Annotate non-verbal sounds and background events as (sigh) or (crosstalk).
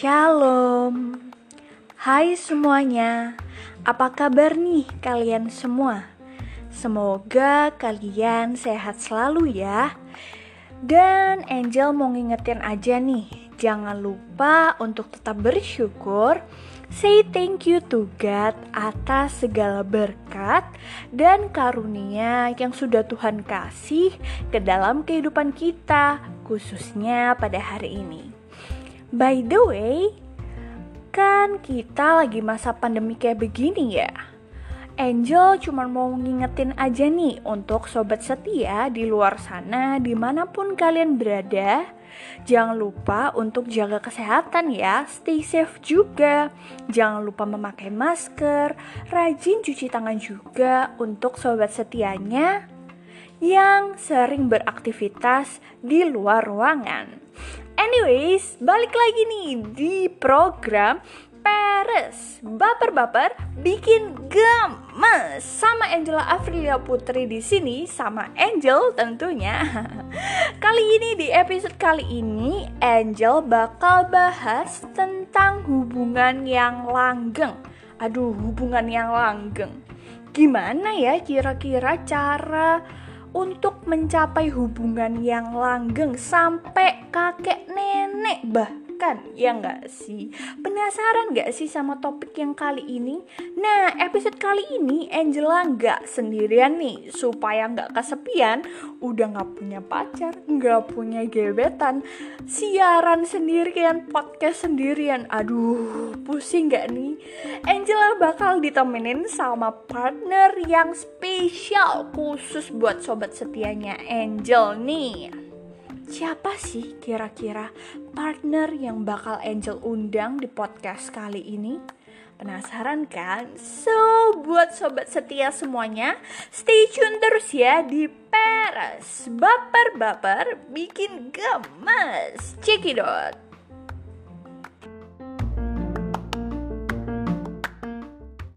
Shalom. Hai semuanya. Apa kabar nih kalian semua? Semoga kalian sehat selalu ya. Dan Angel mau ngingetin aja nih, jangan lupa untuk tetap bersyukur. Say thank you to God atas segala berkat dan karunia yang sudah Tuhan kasih ke dalam kehidupan kita, khususnya pada hari ini. By the way, kan kita lagi masa pandemi kayak begini ya. Angel cuma mau ngingetin aja nih untuk sobat setia di luar sana di mana pun kalian berada. Jangan lupa untuk jaga kesehatan ya, stay safe juga. Jangan lupa memakai masker, rajin cuci tangan juga untuk sobat setianya yang sering beraktivitas di luar ruangan. Anyways, balik lagi nih di program Peres Baper-baper bikin gemes sama Angela Afrilia Putri di sini sama Angel tentunya. (laughs) Kali ini di episode kali ini Angel bakal bahas tentang hubungan yang langgeng. Aduh, hubungan yang langgeng. Gimana ya kira-kira cara untuk mencapai hubungan yang langgeng sampai kakek nenek bahkan ya nggak sih? Penasaran nggak sih sama topik yang kali ini? Nah episode kali ini Angela nggak sendirian nih. Supaya nggak kesepian udah nggak punya pacar nggak punya gebetan siaran sendirian podcast sendirian. Aduh pusing nggak nih? Angela bakal ditemenin sama partner yang spesial khusus buat sobat setianya Angel nih Siapa sih kira-kira partner yang bakal Angel undang di podcast kali ini? Penasaran kan? So, buat sobat setia semuanya, stay tune terus ya di Peres Baper-baper bikin gemes. Out.